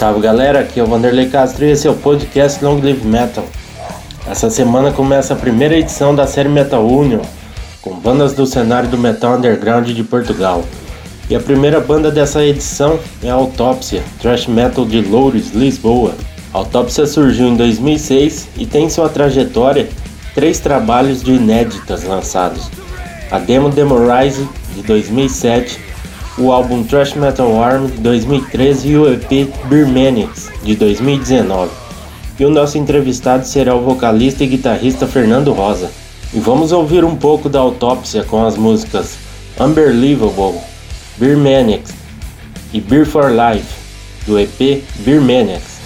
Salve galera, aqui é o Vanderlei Castro e esse é o podcast Long Live Metal. Essa semana começa a primeira edição da série Metal Union, com bandas do cenário do metal underground de Portugal. E a primeira banda dessa edição é a Autópsia, thrash metal de Loures, Lisboa. A Autópsia surgiu em 2006 e tem em sua trajetória três trabalhos de inéditas lançados: a demo Demorize de 2007, o álbum Thrash Metal Arm de 2013 e o EP Birmanics de 2019. E o nosso entrevistado será o vocalista e guitarrista Fernando Rosa. E vamos ouvir um pouco da autópsia com as músicas Unbelievable, Birmanics e Beer for Life do EP Birmanics.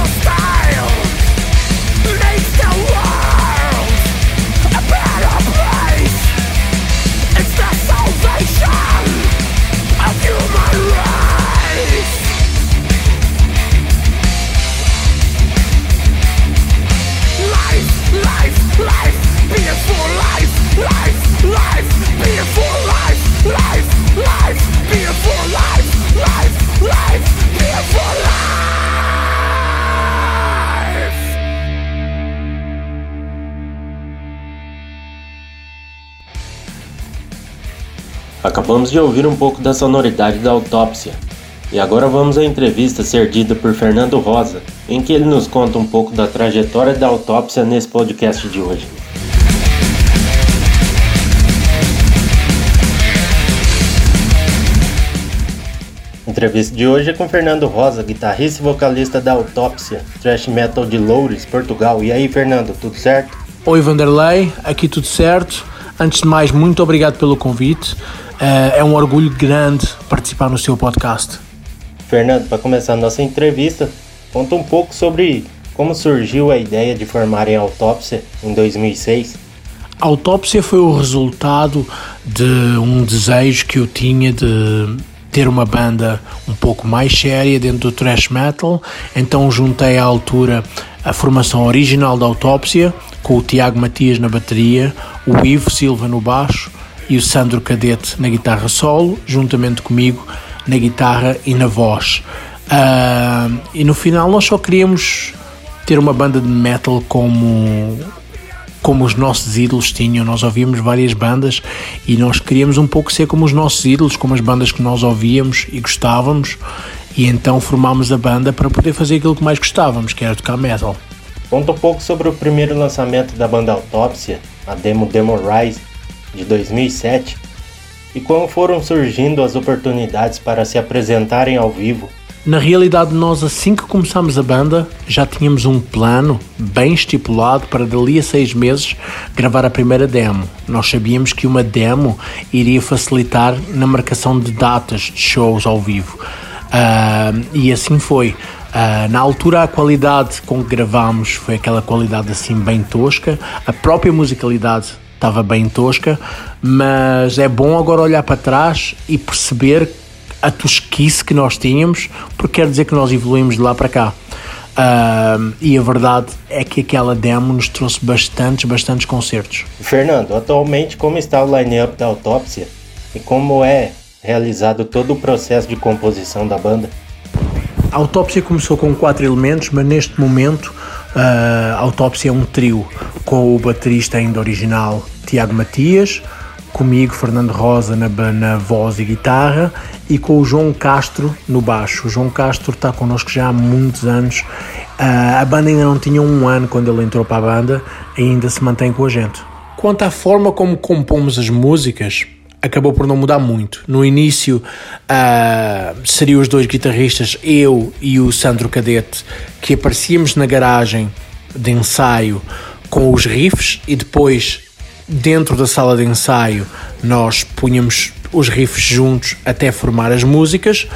your spine Acabamos de ouvir um pouco da sonoridade da autópsia. E agora vamos à entrevista cedida por Fernando Rosa, em que ele nos conta um pouco da trajetória da autópsia nesse podcast de hoje. A entrevista de hoje é com Fernando Rosa, guitarrista e vocalista da Autópsia, thrash metal de Loures, Portugal. E aí, Fernando, tudo certo? Oi, Vanderlei, aqui tudo certo. Antes de mais, muito obrigado pelo convite. Eh, é um orgulho grande participar no seu podcast. Fernando, para começar a nossa entrevista, conta um pouco sobre como surgiu a ideia de formarem a Autópsia em 2006. A Autópsia foi o resultado de um desejo que eu tinha de ter uma banda um pouco mais séria dentro do thrash metal, então juntei à altura a formação original da Autópsia, com o Tiago Matias na bateria, o Ivo Silva no baixo e o Sandro Cadete na guitarra solo, juntamente comigo na guitarra e na voz. Uh, e no final nós só queríamos ter uma banda de metal como como os nossos ídolos tinham. Nós ouvíamos várias bandas e nós queríamos um pouco ser como os nossos ídolos, como as bandas que nós ouvíamos e gostávamos. E então formámos a banda para poder fazer aquilo que mais gostávamos, que era tocar metal. Conta um pouco sobre o primeiro lançamento da banda Autópsia, a demo Demo Rise, de 2007 e como foram surgindo as oportunidades para se apresentarem ao vivo. Na realidade, nós assim que começámos a banda já tínhamos um plano bem estipulado para dali a seis meses gravar a primeira demo. Nós sabíamos que uma demo iria facilitar na marcação de datas de shows ao vivo. Uh, e assim foi. Uh, na altura a qualidade com que gravámos foi aquela qualidade assim bem tosca, a própria musicalidade estava bem tosca, mas é bom agora olhar para trás e perceber a tosquice que nós tínhamos, porque quer dizer que nós evoluímos de lá para cá. Uh, e a verdade é que aquela demo nos trouxe bastantes, bastantes concertos. Fernando, atualmente como está o line-up da Autópsia e como é realizado todo o processo de composição da banda? A Autópsia começou com quatro elementos, mas neste momento uh, Autópsia é um trio com o baterista ainda original Tiago Matias, comigo Fernando Rosa na, na voz e guitarra e com o João Castro no baixo. O João Castro está connosco já há muitos anos. Uh, a banda ainda não tinha um ano quando ele entrou para a banda, ainda se mantém com a gente. Quanto à forma como compomos as músicas, acabou por não mudar muito. No início uh, seriam os dois guitarristas, eu e o Sandro Cadete, que aparecíamos na garagem de ensaio com os riffs e depois dentro da sala de ensaio nós punhamos os riffs juntos até formar as músicas.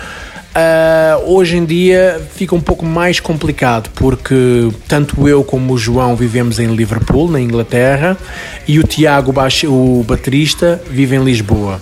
Uh, hoje em dia fica um pouco mais complicado porque tanto eu como o João vivemos em Liverpool, na Inglaterra, e o Tiago, o baterista, vive em Lisboa.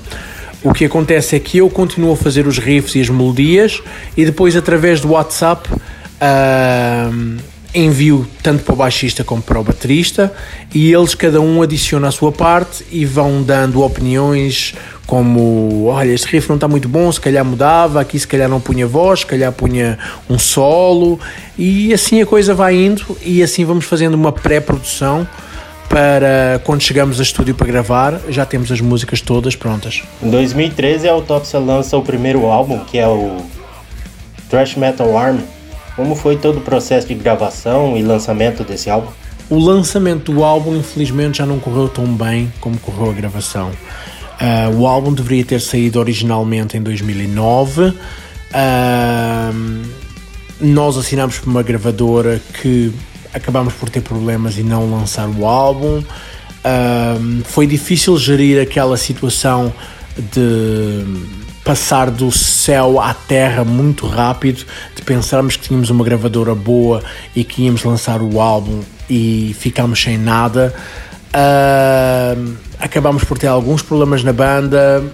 O que acontece é que eu continuo a fazer os riffs e as melodias e depois através do WhatsApp uh, envio tanto para o baixista como para o baterista e eles cada um adiciona a sua parte e vão dando opiniões como olha este riff não está muito bom se calhar mudava aqui se calhar não punha voz se calhar punha um solo e assim a coisa vai indo e assim vamos fazendo uma pré-produção para quando chegamos a estúdio para gravar já temos as músicas todas prontas. Em 2013 a Autopsia lança o primeiro álbum que é o Thrash Metal Army como foi todo o processo de gravação e lançamento desse álbum? O lançamento do álbum, infelizmente, já não correu tão bem como correu a gravação. Uh, o álbum deveria ter saído originalmente em 2009. Uh, nós assinamos por uma gravadora que acabamos por ter problemas e não lançar o álbum. Uh, foi difícil gerir aquela situação de passar do céu à terra muito rápido, de pensarmos que tínhamos uma gravadora boa e que íamos lançar o álbum e ficámos sem nada. Uh, acabámos por ter alguns problemas na banda,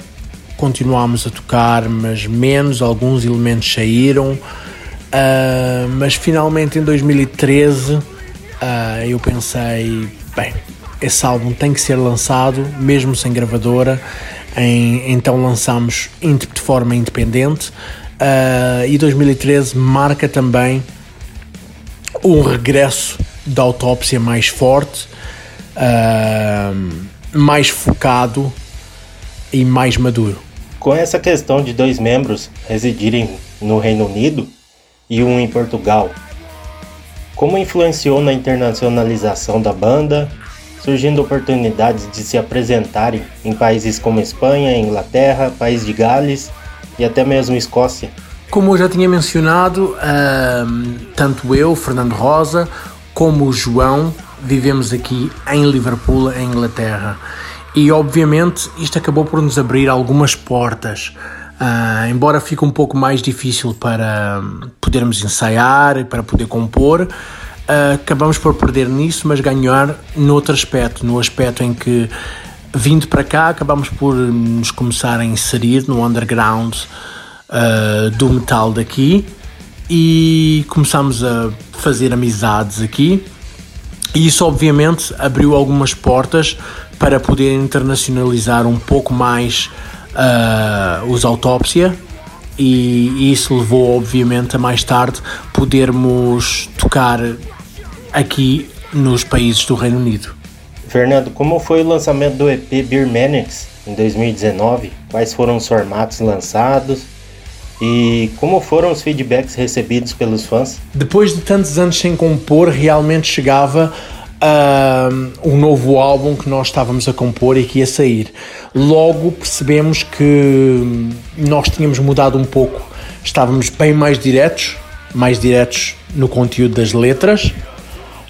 continuámos a tocar, mas menos, alguns elementos saíram. Uh, mas finalmente em 2013 uh, ah, eu pensei, bem, esse álbum tem que ser lançado, mesmo sem gravadora em, então lançámos de forma independente uh, e 2013 marca também um regresso da autópsia mais forte, uh, mais focado e mais maduro. Com essa questão de dois membros residirem no Reino Unido e um em Portugal, como influenciou na internacionalização da banda surgindo oportunidades de se apresentarem em países como Espanha, Inglaterra, País de Gales e até mesmo Escócia. Como eu já tinha mencionado, tanto eu, Fernando Rosa, como o João vivemos aqui em Liverpool, em Inglaterra. E obviamente isto acabou por nos abrir algumas portas. Uh, embora fique um pouco mais difícil para podermos ensaiar e para poder compor, acabamos por perder nisso, mas ganhar noutro aspecto, no aspecto em que vindo para cá acabamos por nos começar a inserir no underground uh, do metal daqui e começamos a fazer amizades aqui. E isso obviamente abriu algumas portas para poder internacionalizar um pouco mais uh, os autópsia. E isso levou obviamente a mais tarde podermos tocar aqui nos países do Reino Unido. Fernando, como foi o lançamento do EP Beer Manics em 2019? Quais foram os formatos lançados? E como foram os feedbacks recebidos pelos fãs? Depois de tantos anos sem compor, realmente chegava uh, um novo álbum que nós estávamos a compor e que ia sair. Logo percebemos que nós tínhamos mudado um pouco, estávamos bem mais diretos, mais diretos no conteúdo das letras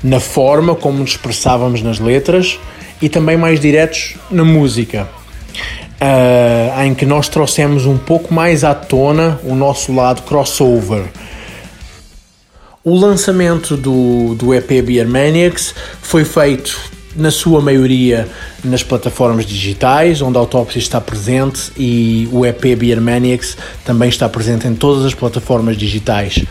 na forma como nos expressávamos nas letras e também mais diretos na música, uh, em que nós trouxemos um pouco mais à tona o nosso lado crossover. O lançamento do, do EP Beer Maniacs foi feito na sua maioria nas plataformas digitais, onde a Autopsy está presente e o EP Beer Maniacs também está presente em todas as plataformas digitais.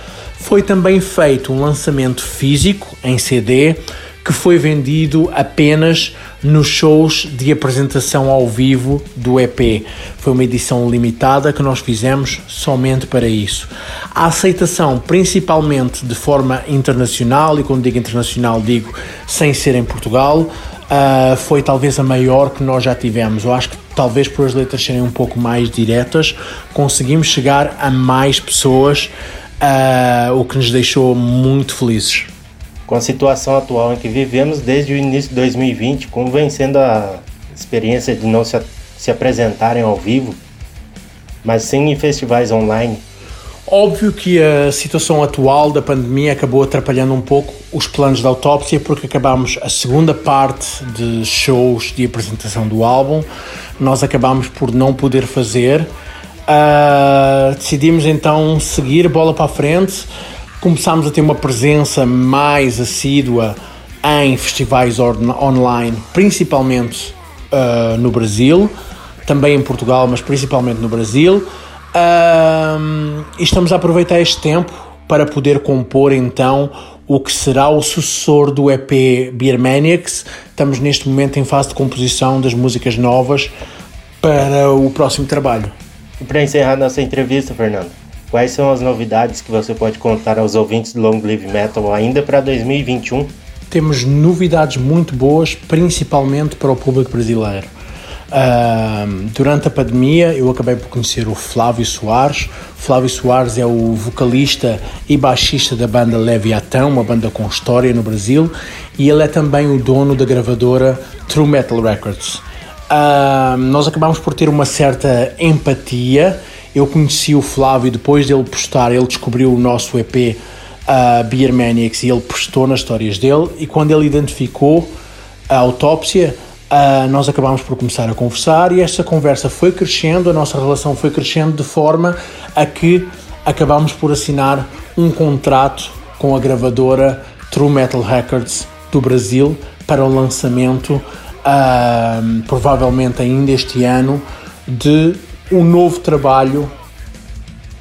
Foi também feito um lançamento físico em CD que foi vendido apenas nos shows de apresentação ao vivo do EP. Foi uma edição limitada que nós fizemos somente para isso. A aceitação, principalmente de forma internacional, e quando digo internacional, digo sem ser em Portugal, uh, foi talvez a maior que nós já tivemos. Eu acho que talvez por as letras serem um pouco mais diretas, conseguimos chegar a mais pessoas uh, o que nos deixou muito felizes. Com a situação atual em que vivemos desde o início de 2020, como vem sendo a experiência de não se, se apresentarem ao vivo, mas sim em festivais online? Óbvio que a situação atual da pandemia acabou atrapalhando um pouco os planos da autópsia, porque acabamos a segunda parte de shows de apresentação do álbum, nós acabamos por não poder fazer Uh, decidimos então seguir bola para a frente. Começámos a ter uma presença mais assídua em festivais on online, principalmente uh, no Brasil, também em Portugal, mas principalmente no Brasil. Uh, e estamos a aproveitar este tempo para poder compor então o que será o sucessor do EP Beer Maniacs. Estamos neste momento em fase de composição das músicas novas para o próximo trabalho. E para encerrar nossa entrevista, Fernando, quais são as novidades que você pode contar aos ouvintes do Long Live Metal ainda para 2021? Temos novidades muito boas, principalmente para o público brasileiro. Uh, durante a pandemia eu acabei por conhecer o Flávio Soares. Flávio Soares é o vocalista e baixista da banda Leviatão, uma banda com história no Brasil, e ele é também o dono da gravadora True Metal Records. Uh, nós acabamos por ter uma certa empatia. Eu conheci o Flávio depois dele postar, ele descobriu o nosso EP uh, ah, Beer Maniacs e ele postou nas histórias dele. E quando ele identificou a autópsia, Uh, nós acabámos por começar a conversar e esta conversa foi crescendo, a nossa relação foi crescendo de forma a que acabámos por assinar um contrato com a gravadora True Metal Records do Brasil para o lançamento, uh, provavelmente ainda este ano, de um novo trabalho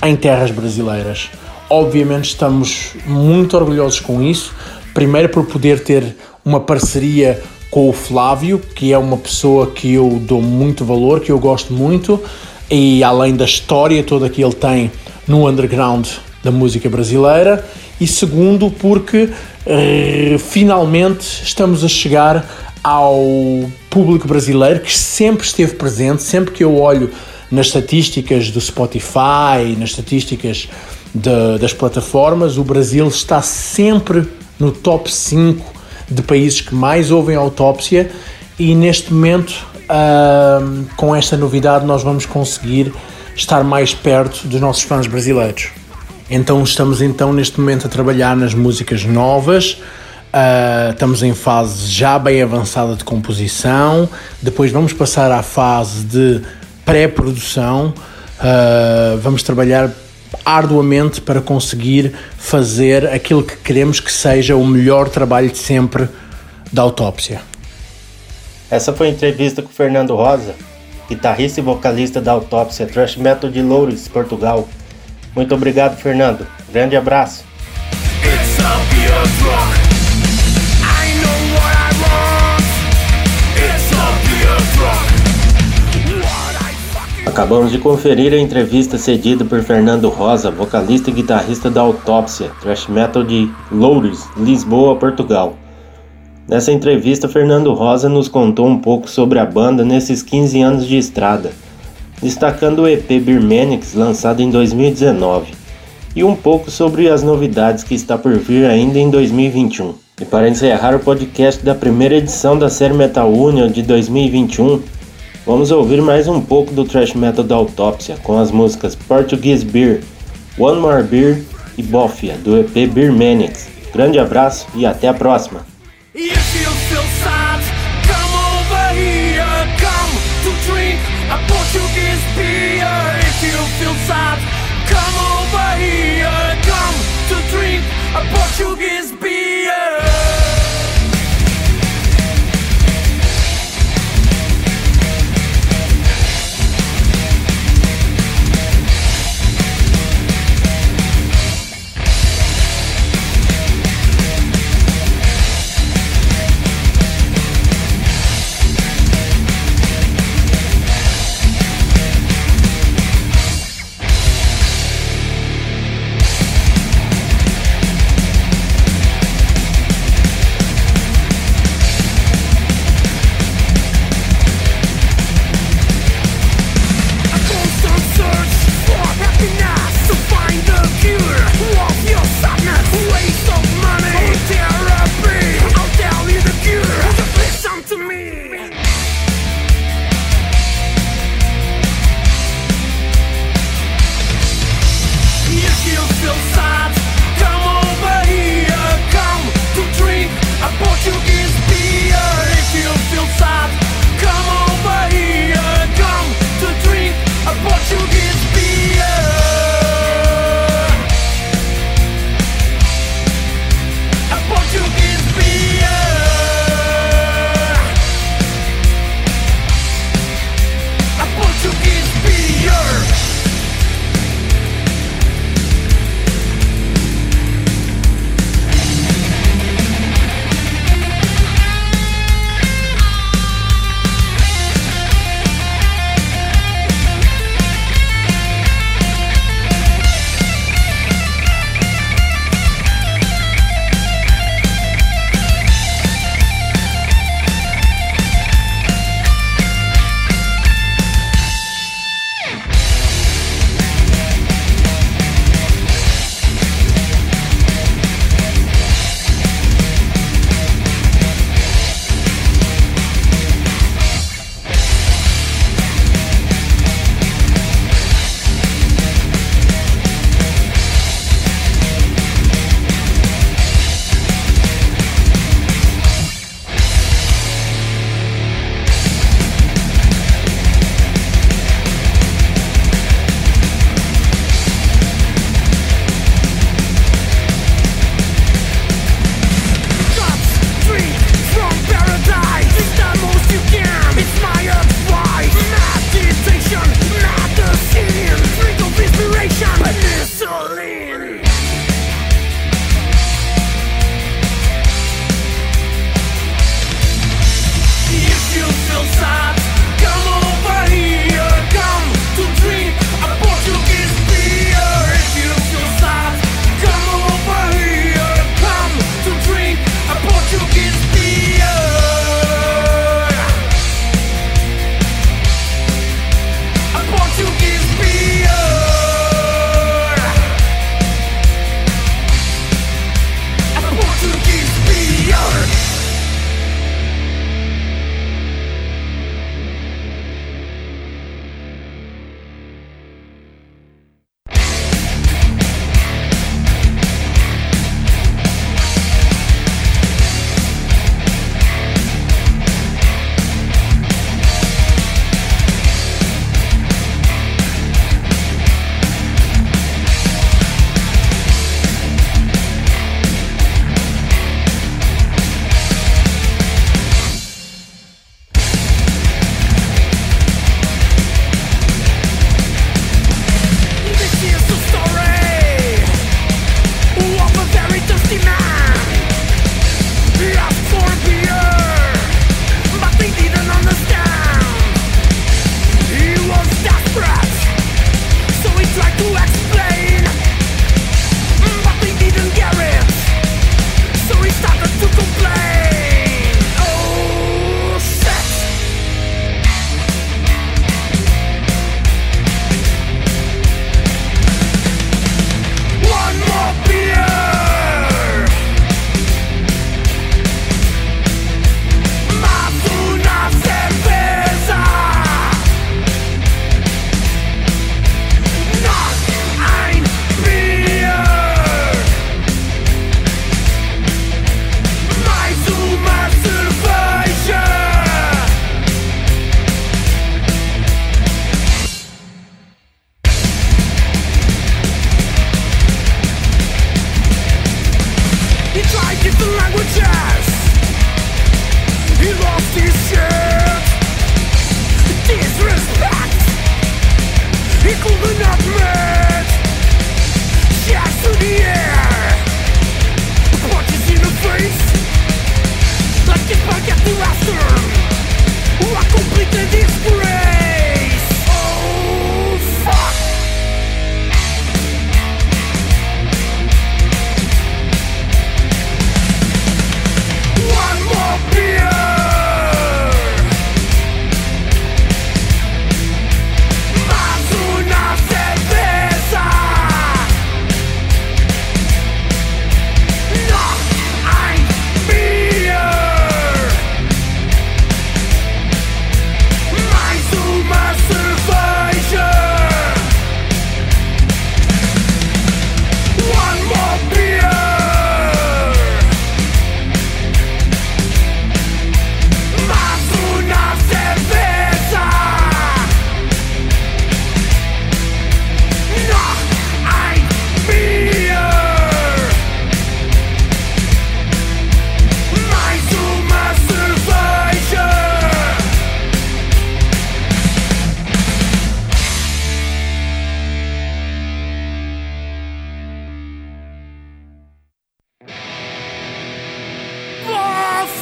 em terras brasileiras. Obviamente estamos muito orgulhosos com isso, primeiro por poder ter uma parceria com o Flávio, que é uma pessoa que eu dou muito valor, que eu gosto muito, e além da história toda que ele tem no underground da música brasileira, e segundo, porque uh, finalmente estamos a chegar ao público brasileiro que sempre esteve presente, sempre que eu olho nas estatísticas do Spotify, nas estatísticas de, das plataformas, o Brasil está sempre no top 5 de países que mais ouvem autópsia e neste momento, uh, com esta novidade, nós vamos conseguir estar mais perto dos nossos fãs brasileiros. Então estamos então neste momento a trabalhar nas músicas novas, uh, estamos em fase já bem avançada de composição, depois vamos passar à fase de pré-produção, uh, vamos trabalhar arduamente para conseguir fazer aquilo que queremos que seja o melhor trabalho de sempre da autópsia. Essa foi a entrevista com Fernando Rosa, guitarrista e vocalista da autópsia Thrash Metal de Loures, Portugal. Muito obrigado, Fernando. Grande abraço. Acabamos de conferir a entrevista cedida por Fernando Rosa, vocalista e guitarrista da Autópsia, thrash metal de Loures, Lisboa, Portugal. Nessa entrevista, Fernando Rosa nos contou um pouco sobre a banda nesses 15 anos de estrada, destacando o EP Birmanix, lançado em 2019, e um pouco sobre as novidades que está por vir ainda em 2021. E para encerrar o podcast da primeira edição da série Metal Union de 2021, Vamos ouvir mais um pouco do thrash metal da Autópsia com as músicas Portuguese Beer, One More Beer e Bofia do EP Beer Manics. Grande abraço e até a próxima! Portuguese me!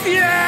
Yeah!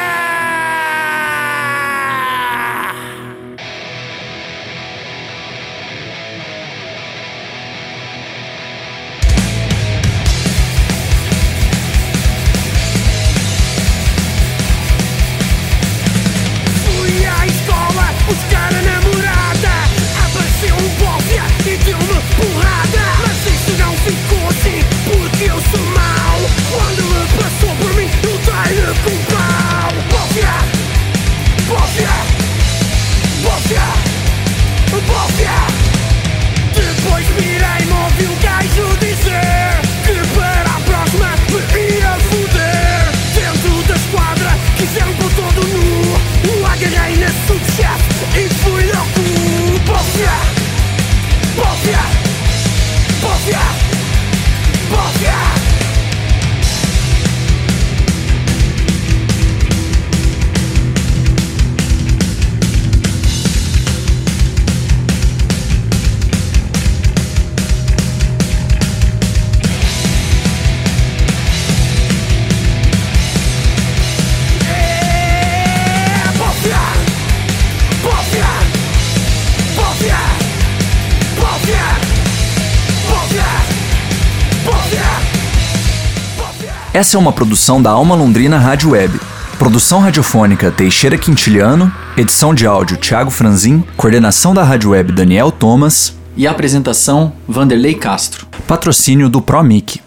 Essa é uma produção da Alma Londrina Rádio Web. Produção radiofônica Teixeira Quintiliano, edição de áudio Thiago Franzin, coordenação da Rádio Web Daniel Thomas e apresentação Vanderlei Castro. Patrocínio do ProMic.